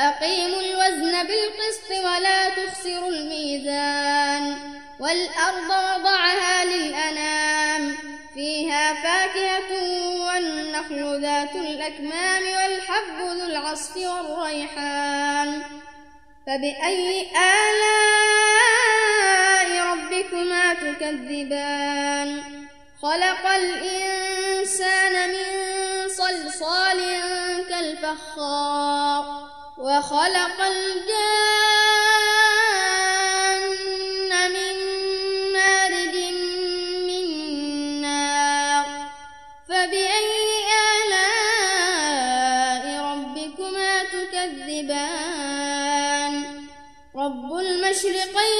وأقيموا الوزن بالقسط ولا تخسروا الميزان والأرض وضعها للأنام فيها فاكهة والنخل ذات الأكمام والحب ذو العصف والريحان فبأي آلاء ربكما تكذبان؟ خلق الإنسان من صلصال كالفخار وخلق الجان من مارج من نار فبأي آلاء ربكما تكذبان؟ رب المشرقين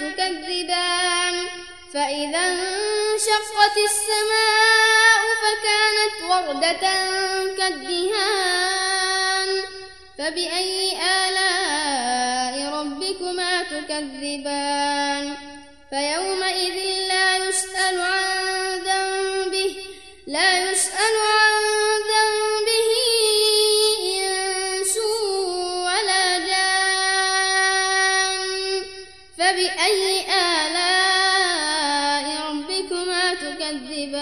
تكذبان فإذا انشقت السماء فكانت وردة كالدهان. فبأي آلاء ربكما تكذبان؟ فيومئذ لا يسأل عن ذنبه لا يسأل عن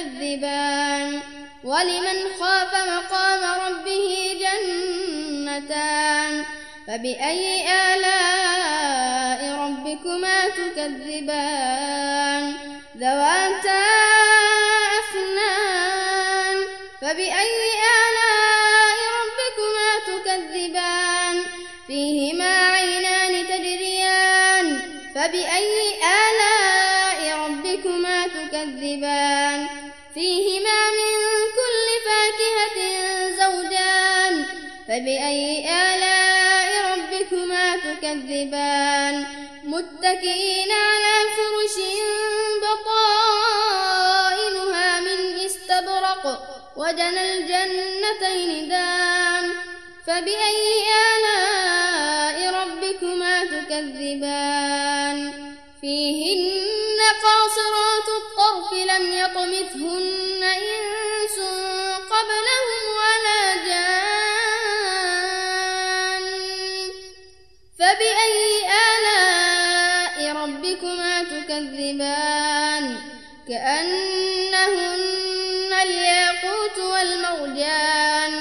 تكذبان ولمن خاف مقام ربه جنتان. فبأي آلاء ربكما تكذبان؟ ذواتا يكذبان. متكئين على فرش بطائنها من استبرق وجنى الجنتين دان. فبأي آلاء ربكما تكذبان؟ فيهن قاصرات الطرف لم يطمثهن إنس قبل فبأي آلاء ربكما تكذبان؟ كأنهن الياقوت والمرجان.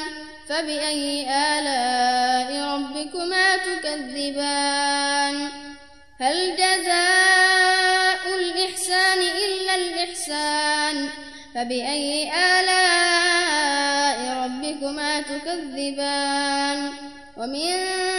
فبأي آلاء ربكما تكذبان؟ هل جزاء الإحسان إلا الإحسان؟ فبأي آلاء ربكما تكذبان؟ ومن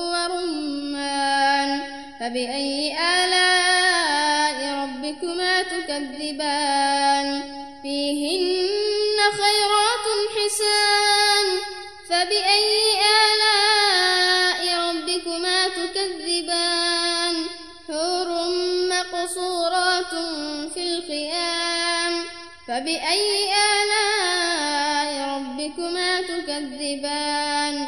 ورمان فبأي آلاء ربكما تكذبان؟ فيهن خيرات حسان. فبأي آلاء ربكما تكذبان؟ حور مقصورات في الخيام. فبأي آلاء ربكما تكذبان؟